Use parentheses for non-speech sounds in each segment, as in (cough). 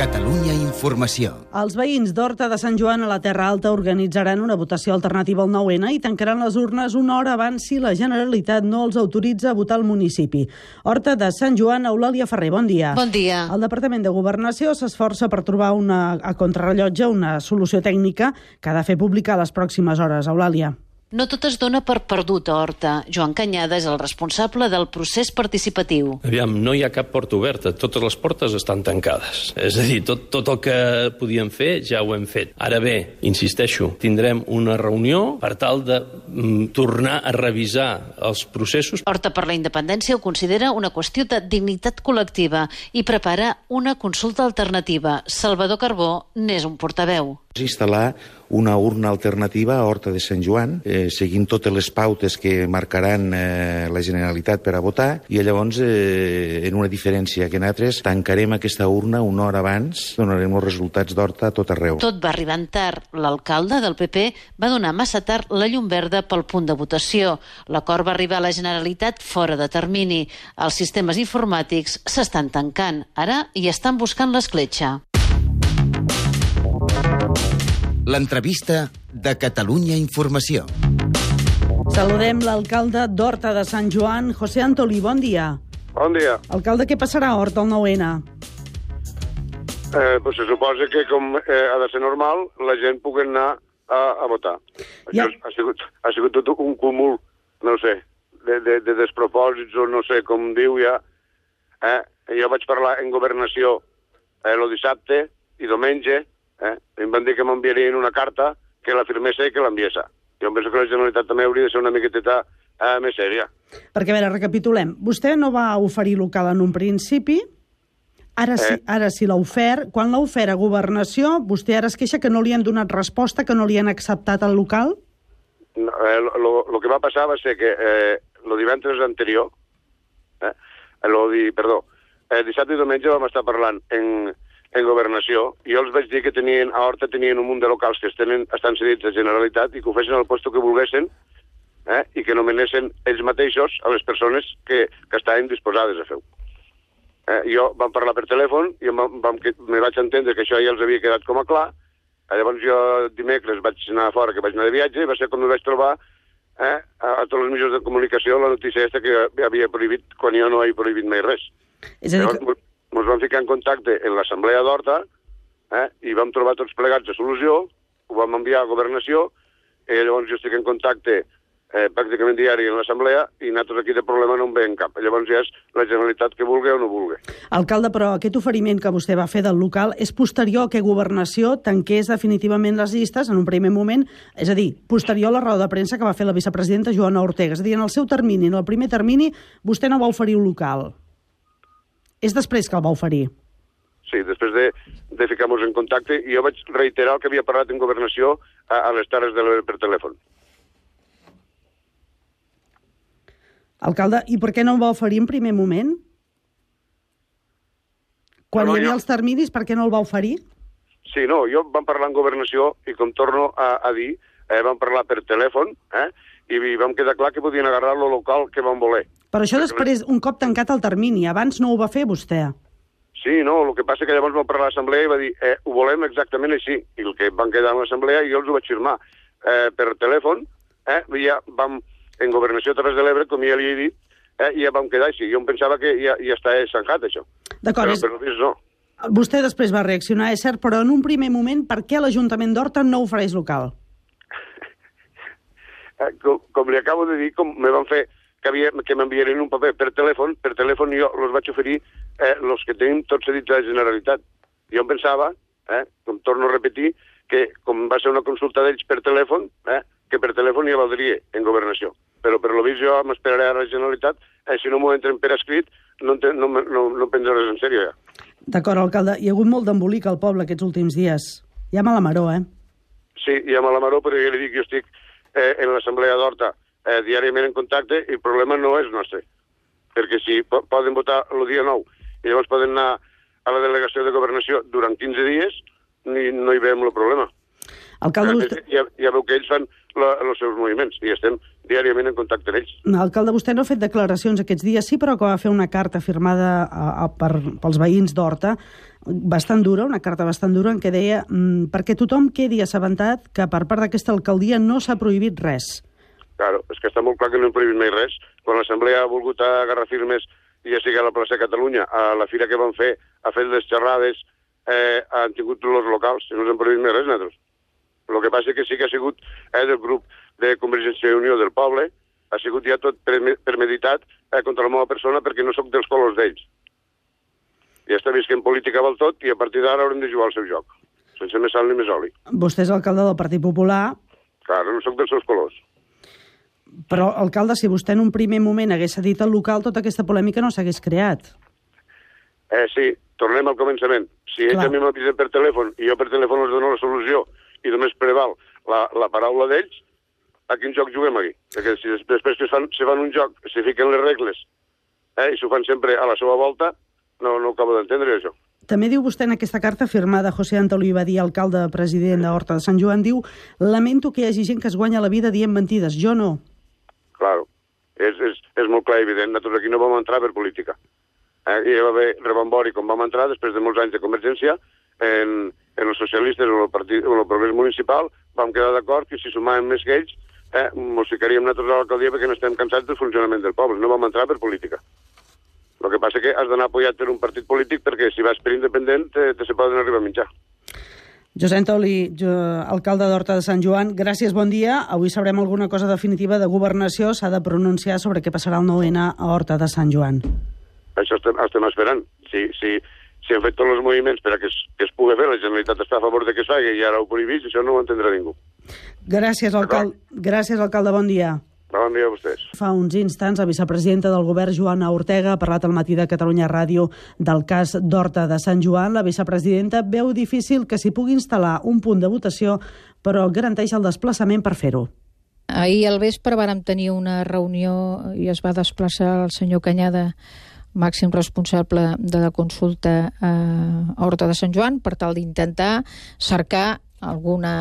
Catalunya Informació. Els veïns d'Horta de Sant Joan a la Terra Alta organitzaran una votació alternativa al 9-N i tancaran les urnes una hora abans si la Generalitat no els autoritza a votar al municipi. Horta de Sant Joan, Eulàlia Ferrer, bon dia. Bon dia. El Departament de Governació s'esforça per trobar una, a contrarrellotge una solució tècnica que ha de fer pública a les pròximes hores. Eulàlia. No tot es dona per perdut a Horta. Joan Canyada és el responsable del procés participatiu. Aviam, no hi ha cap porta oberta, totes les portes estan tancades. És a dir, tot, tot el que podíem fer ja ho hem fet. Ara bé, insisteixo, tindrem una reunió per tal de mm, tornar a revisar els processos. Horta per la Independència ho considera una qüestió de dignitat col·lectiva i prepara una consulta alternativa. Salvador Carbó n'és un portaveu instal·lar una urna alternativa a Horta de Sant Joan, eh, seguint totes les pautes que marcaran eh, la Generalitat per a votar, i llavors, eh, en una diferència que nosaltres, tancarem aquesta urna una hora abans, donarem els resultats d'Horta a tot arreu. Tot va arribant tard. L'alcalde del PP va donar massa tard la llum verda pel punt de votació. L'acord va arribar a la Generalitat fora de termini. Els sistemes informàtics s'estan tancant. Ara hi estan buscant l'escletxa. L'entrevista de Catalunya Informació. Saludem l'alcalde d'Horta de Sant Joan, José Antolí, bon dia. Bon dia. Alcalde, què passarà a Horta el 9-N? Eh, pues se suposa que, com eh, ha de ser normal, la gent pugui anar a, a votar. Ja. Això ha sigut, ha sigut tot un cúmul, no sé, de, de, de despropòsits o no sé com diu ja. Eh? Jo vaig parlar en governació eh, el dissabte i diumenge, eh? em van dir que m'enviarien una carta que la firmessa i que l'enviessa. Jo penso que la Generalitat també hauria de ser una miqueteta eh, més sèria. Perquè, a veure, recapitulem. Vostè no va oferir local en un principi, ara sí, Eh. ara sí l'ha ofert. Quan l'ha ofert a Governació, vostè ara es queixa que no li han donat resposta, que no li han acceptat el local? No, eh, lo, lo que va passar va ser que eh, divendres anterior, eh, lo di, perdó, eh, dissabte i diumenge vam estar parlant en, en governació jo els vaig dir que tenien, a Horta tenien un munt de locals que estenen, estan cedits a Generalitat i que ho fessin al lloc que volguessin eh, i que nomenessin ells mateixos a les persones que, que estaven disposades a fer-ho. Eh, jo vam parlar per telèfon i vam, vam, me vaig entendre que això ja els havia quedat com a clar. Eh, llavors jo dimecres vaig anar fora, que vaig anar de viatge, i va ser com me vaig trobar eh, a, a tots els mitjans de comunicació la notícia aquesta que havia prohibit quan jo no he prohibit mai res. És a dir, que... mos vam ficar en contacte en l'assemblea d'Horta eh, i vam trobar tots plegats de solució, ho vam enviar a governació, i llavors jo estic en contacte eh, pràcticament diari en l'assemblea i nosaltres aquí de problema no en veiem cap. Llavors ja és la Generalitat que vulgui o no vulgui. Alcalde, però aquest oferiment que vostè va fer del local és posterior que Governació tanqués definitivament les llistes en un primer moment, és a dir, posterior a la roda de premsa que va fer la vicepresidenta Joana Ortega. És a dir, en el seu termini, en el primer termini, vostè no va oferir un local. És després que el va oferir. Sí, després de, de ficar-nos en contacte, i jo vaig reiterar el que havia parlat en governació a, a les Terres de l'Ebre per telèfon. Alcalde, i per què no el va oferir en primer moment? Quan No, hi havia jo- els terminis, per què no el va oferir? Sí, no, jo vam parlar en governació i com torno a, a dir, eh, vam parlar per telèfon eh, i i vam quedar clar que podien agarrar lo local que van voler. Però això després, un cop tancat el termini, abans no ho va fer vostè. Sí, no, el que passa que llavors vam parlar a l'assemblea i va dir eh, ho volem exactament així. I el que van quedar en l'assemblea jo els ho vaig firmar eh, per telèfon, eh, i ja vam, en governació Terres de l'Ebre, com ja li he dit, eh, i ja vam quedar així. Jo em pensava que ja, ja està zanjat, això. D'acord, Però, és... però no. vostè després va reaccionar, és cert, però en un primer moment, per què l'Ajuntament d'Horta no ofereix local? (laughs) Eh, com, com li acabo de dir, com me van fer que, havia, que m'enviarien un paper per telèfon, per telèfon jo els vaig oferir eh, els que tenim tots cedits a la Generalitat. Jo em pensava, eh, com torno a repetir, que com va ser una consulta d'ells per telèfon, eh, que per telèfon ja valdria en governació. Però per lo vist jo m'esperaré a la Generalitat, eh, si no m'ho entren per escrit, no, no, no, no, prendré res en sèrio ja. D'acord, alcalde, hi ha hagut molt d'embolic al poble aquests últims dies. Hi ha mala maró, eh? Sí, i amb la Maró, però ja li dic, jo estic eh, en l'Assemblea d'Horta eh, diàriament en contacte i el problema no és nostre. Perquè si po poden votar el dia 9 i llavors poden anar a la delegació de governació durant 15 dies, ni, no hi veiem el problema. Alcalde, vostè... ja, ja veu que ells fan la, els seus moviments i estem diàriament en contacte amb ells. Alcalde, vostè no ha fet declaracions aquests dies, sí, però que va fer una carta firmada a, a, per, pels veïns d'Horta, bastant dura, una carta bastant dura, en què deia mm, perquè tothom quedi assabentat que per part d'aquesta alcaldia no s'ha prohibit res. Claro, és que està molt clar que no hem prohibit mai res. Quan l'Assemblea ha volgut agarrar firmes, ja sigui a la plaça de Catalunya, a la fira que van fer, a fer les xerrades, eh, han tingut els locals, i no ens hem prohibit mai res, nosaltres. El que passa que sí que ha sigut eh, del grup de Convergència i Unió del poble, ha sigut ja tot premeditat eh, contra la meva persona perquè no sóc dels colors d'ells. Ja està vist que en política val tot i a partir d'ara haurem de jugar al seu joc, sense més sal ni més oli. Vostè és alcalde del Partit Popular. Clar, no sóc dels seus colors. Però, alcalde, si vostè en un primer moment hagués cedit al local, tota aquesta polèmica no s'hagués creat. Eh, sí, tornem al començament. Si ells a mi m'avisen per telèfon i jo per telèfon els dono la solució i només preval la, la paraula d'ells, a quin joc juguem aquí? Perquè si després que fan, se fan un joc, se fiquen les regles eh, i s'ho fan sempre a la seva volta, no, no acabo d'entendre això. També diu vostè en aquesta carta firmada José Antolí Badí, alcalde president d'Horta de Sant Joan, diu lamento que hi hagi gent que es guanya la vida dient mentides, jo no. Claro, és, és, és molt clar i evident, nosaltres aquí no vam entrar per política. Eh, hi va haver rebombori com vam entrar després de molts anys de convergència en, en els socialistes o el, partit, o el progrés municipal, vam quedar d'acord que si sumàvem més que ells, eh, mos ficaríem nosaltres a l'alcaldia perquè no estem cansats del funcionament del poble. No vam entrar per política. El que passa que has d'anar apoyat per un partit polític perquè si vas per independent te, te se poden arribar a mitjar. José Antoli, jo, alcalde d'Horta de Sant Joan, gràcies, bon dia. Avui sabrem alguna cosa definitiva de governació. S'ha de pronunciar sobre què passarà el 9-N a Horta de Sant Joan. Això estem, estem esperant. Si, si, si han fet tots els moviments per a que es, que es pugui fer, la Generalitat està a favor de que es faci i ara ho prohibís, això no ho entendrà ningú. Gràcies, alcalde. Gràcies, alcalde. Bon dia. Bon dia a vostès. Fa uns instants, la vicepresidenta del govern, Joana Ortega, ha parlat al matí de Catalunya Ràdio del cas d'Horta de Sant Joan. La vicepresidenta veu difícil que s'hi pugui instal·lar un punt de votació, però garanteix el desplaçament per fer-ho. Ahir al vespre vàrem tenir una reunió i es va desplaçar el senyor Canyada màxim responsable de la consulta a Horta de Sant Joan per tal d'intentar cercar alguna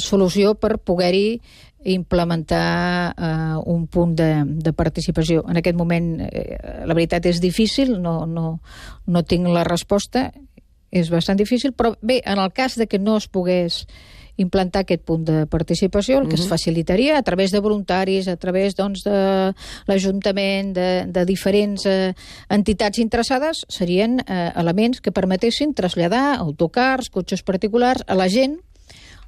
solució per poder-hi implementar eh, un punt de, de participació. En aquest moment, eh, la veritat és difícil, no, no, no tinc la resposta, és bastant difícil, però bé, en el cas de que no es pogués implantar aquest punt de participació, el que uh -huh. es facilitaria a través de voluntaris, a través doncs, de l'Ajuntament, de, de diferents eh, entitats interessades, serien eh, elements que permetessin traslladar autocars, cotxes particulars a la gent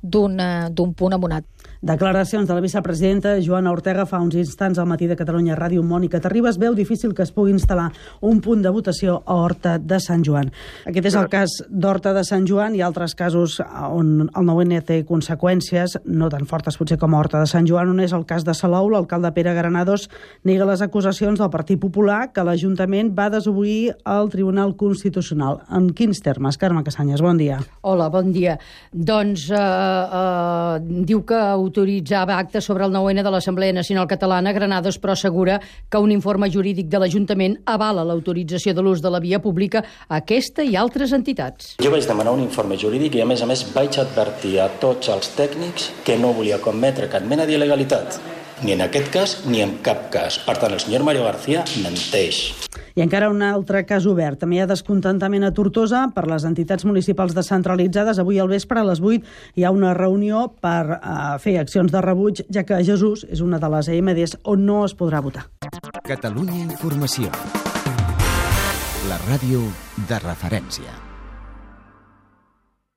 d'un punt a un altre. Declaracions de la vicepresidenta Joana Ortega fa uns instants al matí de Catalunya Ràdio. Mònica Terribas veu difícil que es pugui instal·lar un punt de votació a Horta de Sant Joan. Aquest és el cas d'Horta de Sant Joan i altres casos on el 9N té conseqüències no tan fortes potser com a Horta de Sant Joan. On és el cas de Salou, l'alcalde Pere Granados nega les acusacions del Partit Popular que l'Ajuntament va desobeir al Tribunal Constitucional. En quins termes? Carme Casanyes, bon dia. Hola, bon dia. Doncs eh, eh, diu que autoritzava actes sobre el 9-N de l'Assemblea Nacional Catalana, Granados però assegura que un informe jurídic de l'Ajuntament avala l'autorització de l'ús de la via pública a aquesta i altres entitats. Jo vaig demanar un informe jurídic i, a més a més, vaig advertir a tots els tècnics que no volia cometre cap mena d'il·legalitat ni en aquest cas ni en cap cas. Per tant, el senyor Mario García menteix. I encara un altre cas obert. També hi ha descontentament a Tortosa per les entitats municipals descentralitzades. Avui al vespre a les 8 hi ha una reunió per uh, fer accions de rebuig, ja que Jesús és una de les EMDs on no es podrà votar. Catalunya Informació. La ràdio de referència.